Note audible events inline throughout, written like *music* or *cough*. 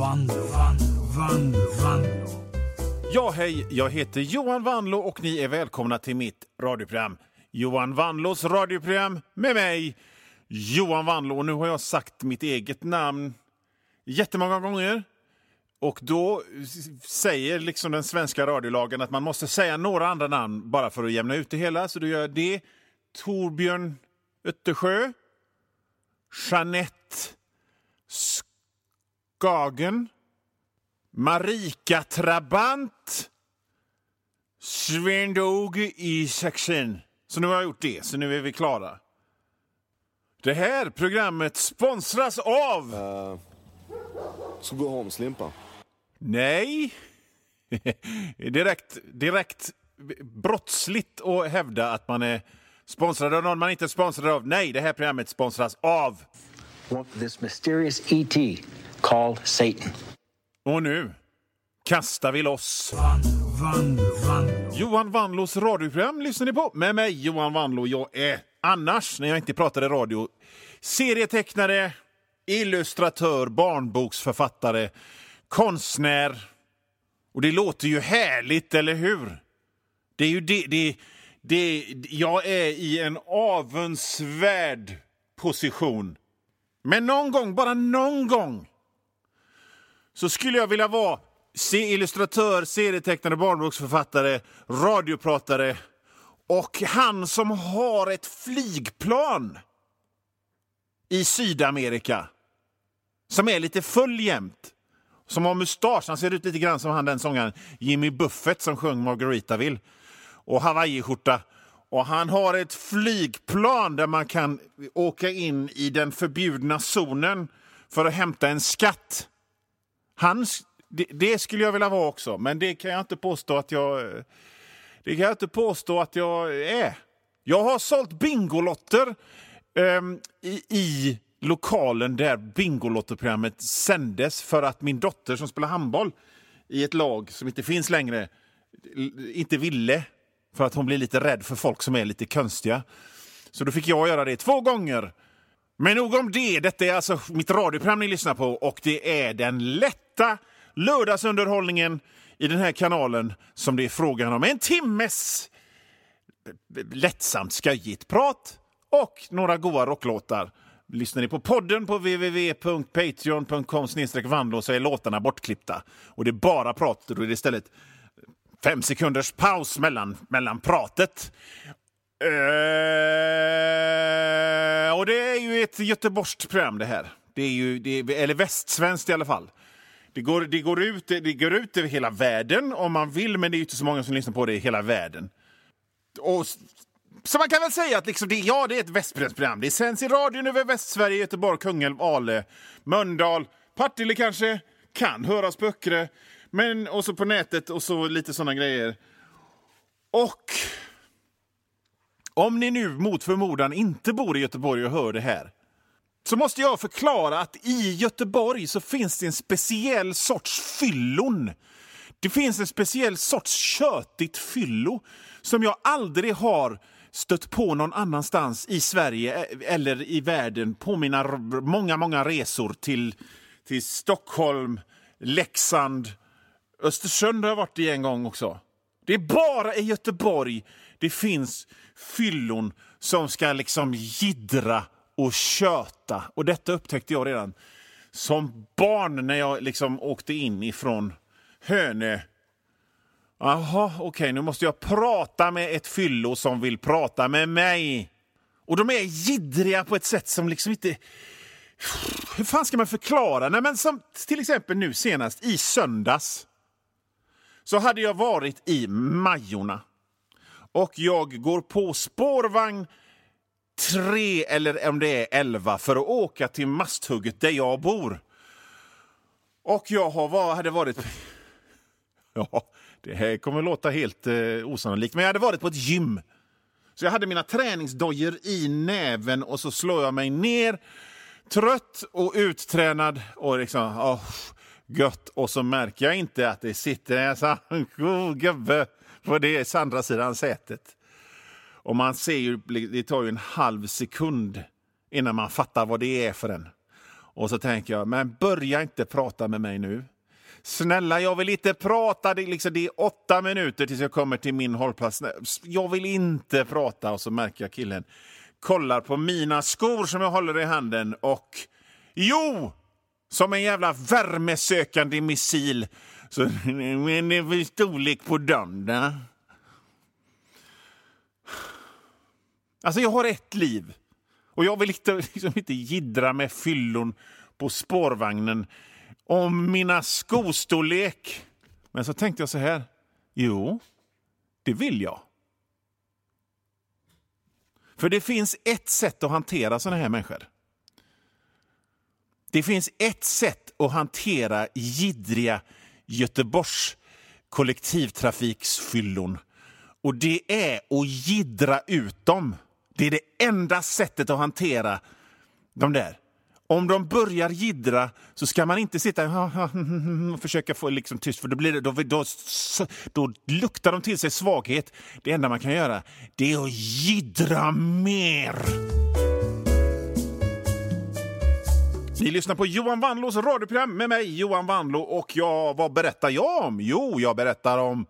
Vanlo, Vanlo, Vanlo, Vanlo. Ja, hej, jag heter Johan Vanlo och ni är välkomna till mitt radioprogram. Johan Vanlos radioprogram med mig, Johan Vanlo. Och nu har jag sagt mitt eget namn jättemånga gånger. Och då säger liksom den svenska radiolagen att man måste säga några andra namn bara för att jämna ut det hela. Så då gör jag det. Torbjörn Öttersjö. Jeanette Skagen. Marika Trabant. Sven-Åge Isaksen. Så nu har jag gjort det, så nu är vi klara. Det här programmet sponsras av... Skogaholmslimpa. Nej. *laughs* direkt, direkt brottsligt att hävda att man är sponsrad av någon man inte är sponsrad av. Nej, det här programmet sponsras av... this mysterious ET called Satan. Och nu kastar vi loss. Vanlo, Vanlo. Johan Vanlos radioprogram lyssnar ni på med mig, Johan Vanlo. Jag är annars, när jag inte pratade radio, serietecknare, illustratör, barnboksförfattare, konstnär. Och det låter ju härligt, eller hur? Det är ju det, det, det Jag är i en avundsvärd position. Men någon gång, bara någon gång, så skulle jag vilja vara se illustratör, serietecknare, barnboksförfattare, radiopratare och han som har ett flygplan i Sydamerika som är lite full jämt. Som har mustasch. Han ser ut lite grann som han den sångaren Jimmy Buffett som sjöng Margaritaville. Och hawaiiskjorta. Och han har ett flygplan där man kan åka in i den förbjudna zonen för att hämta en skatt. Han, det, det skulle jag vilja vara också, men det kan jag inte påstå att jag... Det kan jag inte påstå att jag är. Jag har sålt Bingolotter um, i, i lokalen där Bingolotterprogrammet sändes för att min dotter som spelar handboll i ett lag som inte finns längre inte ville för att hon blir lite rädd för folk som är lite konstiga. Så då fick jag göra det två gånger. Men nog om det. Detta är alltså mitt radioprogram ni lyssnar på och det är den lätta lördagsunderhållningen i den här kanalen som det är frågan om. En timmes lättsamt skojigt prat och några goa rocklåtar. Lyssnar ni på podden på www.patreon.com vandlås så är låtarna bortklippta. Och det är bara prat, då är det istället fem sekunders paus mellan, mellan pratet. Eh, och det är ju ett göteborgskt program det här. Det är ju, det är, eller västsvenskt i alla fall. Det går, det, går ut, det går ut över hela världen om man vill, men det är ju inte så många som lyssnar på det i hela världen. Och, så man kan väl säga att liksom det, ja, det är ett västpressprogram. Det sänds i radion över Västsverige, Göteborg, Kungälv, Ale, Mölndal, Partille kanske, kan höras på Öckerö, men och så på nätet och så lite såna grejer. Och om ni nu mot förmodan inte bor i Göteborg och hör det här så måste jag förklara att i Göteborg så finns det en speciell sorts fyllon. Det finns en speciell sorts köttigt fyllo som jag aldrig har stött på någon annanstans i Sverige eh, eller i världen på mina många, många resor till, till Stockholm, Leksand, Östersund har jag varit i en gång också. Det är bara i Göteborg det finns fyllon som ska liksom gidra och köta. Och detta upptäckte jag redan som barn när jag liksom åkte in ifrån Hönö. Jaha, okej, nu måste jag prata med ett fyllo som vill prata med mig. Och de är gidriga på ett sätt som liksom inte... Hur fan ska man förklara? Nej, men som till exempel nu senast i söndags så hade jag varit i Majorna. Och jag går på spårvagn tre eller om det är elva för att åka till Masthugget där jag bor. Och jag har, var, hade varit... *laughs* Ja, det här kommer låta helt eh, osannolikt, men jag hade varit på ett gym. Så jag hade mina träningsdojor i näven och så slår jag mig ner trött och uttränad och liksom, Oh, gött. Och så märker jag inte att det sitter en sån gubbe på det andra sidan sätet. Och man ser ju, det tar ju en halv sekund innan man fattar vad det är för en. Och så tänker jag, men börja inte prata med mig nu. Snälla, jag vill inte prata. Det är, liksom, det är åtta minuter tills jag kommer till min hållplats. Jag vill inte prata. Och så märker jag killen kollar på mina skor som jag håller i handen och jo, som en jävla värmesökande missil. Så, men det är väl storlek på dem då? Alltså, jag har ett liv. Och jag vill inte, liksom inte gidra med fyllon på spårvagnen om mina skostorlek. Men så tänkte jag så här. Jo, det vill jag. För det finns ett sätt att hantera såna här människor. Det finns ett sätt att hantera gidriga Göteborgs kollektivtrafiksfyllon. Och det är att gidra ut dem. Det är det enda sättet att hantera de där. Om de börjar gidra så ska man inte sitta och försöka få liksom tyst, för då, blir det, då, då, då luktar de till sig svaghet. Det enda man kan göra det är att gidra mer. Ni lyssnar på Johan Wanlås radioprogram med mig, Johan Wanlå. Och jag, vad berättar jag om? Jo, jag berättar om...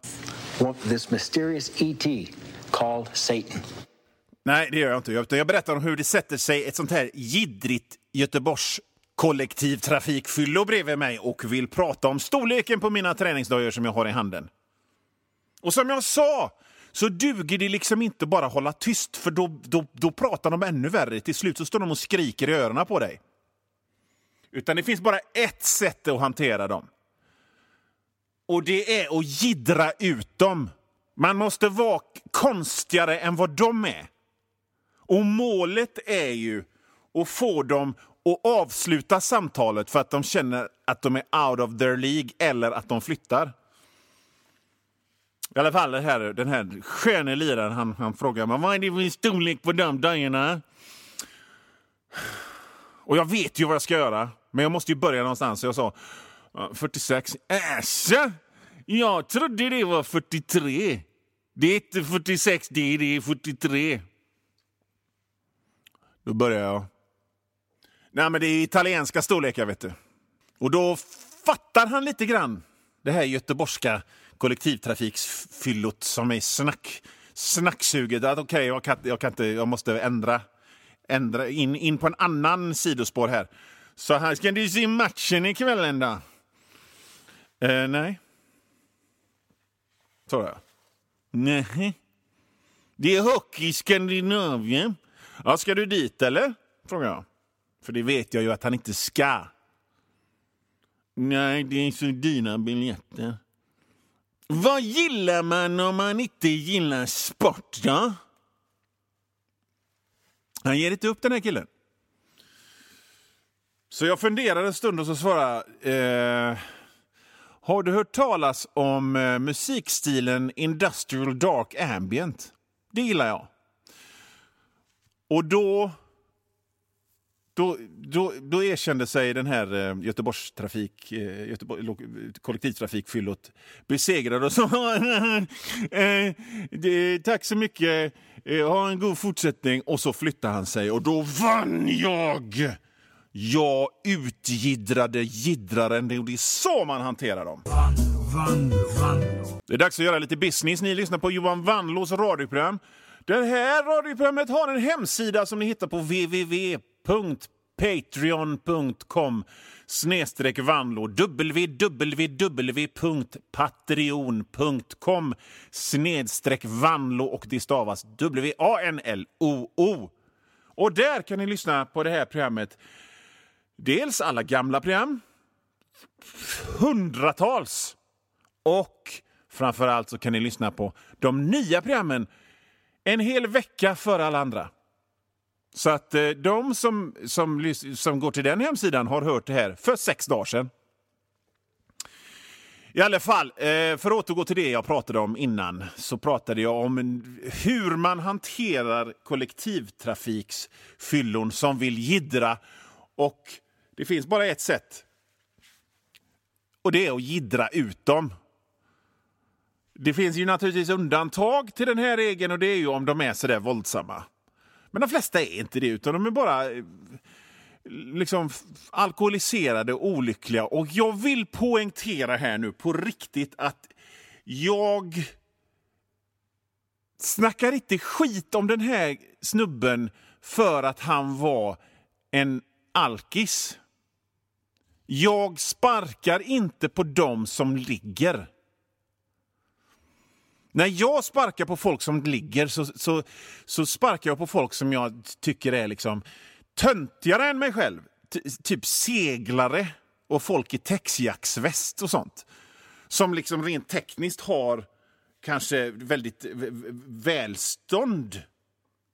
This mysterious ET called Satan. Nej, det gör jag inte. Jag berättar om hur det sätter sig ett sånt här gidrigt Göteborgs kollektivtrafikfyllo bredvid mig och vill prata om storleken på mina träningsdojor som jag har i handen. Och som jag sa så duger det liksom inte bara hålla tyst för då, då, då pratar de ännu värre. Till slut så står de och skriker i öronen på dig. Utan det finns bara ett sätt att hantera dem. Och det är att gidra ut dem. Man måste vara konstigare än vad de är. Och målet är ju att få dem att avsluta samtalet för att de känner att de är out of their League eller att de flyttar. I alla fall det här, den här sköne liraren, han, han frågar mig vad är det för storlek på de dojorna? Och jag vet ju vad jag ska göra, men jag måste ju börja någonstans. Så jag sa 46. Äsch, Jag trodde det var 43. Det är inte 46, det är 43. Då börjar jag. Nej, men det är italienska storlekar, vet du. Och då fattar han lite grann det här göteborgska kollektivtrafiksfyllot som är snack, snacksuget. Att okej, okay, jag, kan, jag, kan inte, jag måste ändra, ändra in, in på en annan sidospår här. Så här ska du se matchen ikväll då? Eh, nej. Tror jag. Nej. Det är hockey i Skandinavien. Ja, ska du dit eller? Frågar jag. För det vet jag ju att han inte ska. Nej, det är så dina biljetter. Vad gillar man om man inte gillar sport då? Han ger inte upp den här killen. Så jag funderade en stund och så svarade eh, Har du hört talas om eh, musikstilen Industrial Dark Ambient? Det gillar jag. Och då, då, då, då erkände sig den här eh, Göteborgs trafik, eh, Göteborg, kollektivtrafikfyllot besegrad och sa *laughs* eh, tack så mycket, eh, ha en god fortsättning. Och så flyttade han sig och då vann jag! Jag utgiddrade giddraren. Det är så man hanterar dem. Van, van, Det är dags att göra lite business. Ni lyssnar på Johan Vanlos radioprogram. Det här radioprogrammet har en hemsida som ni hittar på www.patreon.com snedstreck vanlo www.patreon.com snedstreck vanlo och det stavas W-A-N-L-O-O. Och där kan ni lyssna på det här programmet. Dels alla gamla program, hundratals, och framför allt så kan ni lyssna på de nya programmen en hel vecka före alla andra. Så att eh, de som, som, som går till den hemsidan har hört det här för sex dagar sedan. I alla fall, eh, för att återgå till det jag pratade om innan, så pratade jag om hur man hanterar kollektivtrafiksfyllon som vill gidra. Och det finns bara ett sätt. Och det är att gidra ut dem. Det finns ju naturligtvis undantag till den här regeln och det är ju om de är så där våldsamma. Men de flesta är inte det, utan de är bara eh, liksom alkoholiserade och olyckliga. Och jag vill poängtera här nu på riktigt att jag snackar inte skit om den här snubben för att han var en alkis. Jag sparkar inte på dem som ligger. När jag sparkar på folk som ligger så, så, så sparkar jag på folk som jag tycker är liksom töntigare än mig själv. T typ seglare och folk i texjacksväst och sånt. Som liksom rent tekniskt har kanske väldigt välstånd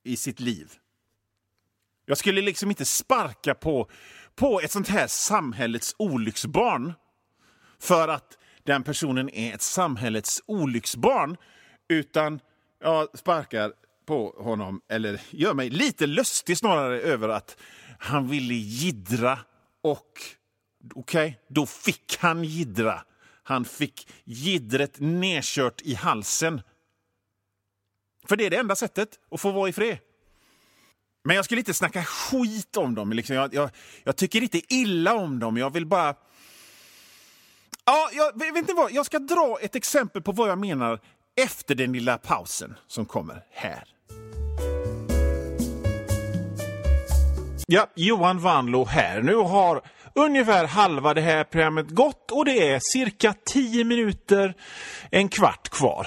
i sitt liv. Jag skulle liksom inte sparka på, på ett sånt här samhällets olycksbarn för att den personen är ett samhällets olycksbarn utan jag sparkar på honom, eller gör mig lite lustig snarare över att han ville jiddra och okej, då fick han jiddra. Han fick jiddret nedkört i halsen. För det är det enda sättet att få vara i fred. Men jag skulle inte snacka skit om dem. Liksom. Jag, jag, jag tycker inte illa om dem. Jag vill bara... Ja, jag, vet inte vad? Jag ska dra ett exempel på vad jag menar efter den lilla pausen som kommer här. Ja, Johan Vanlo här. Nu har ungefär halva det här programmet gått och det är cirka 10 minuter, en kvart kvar.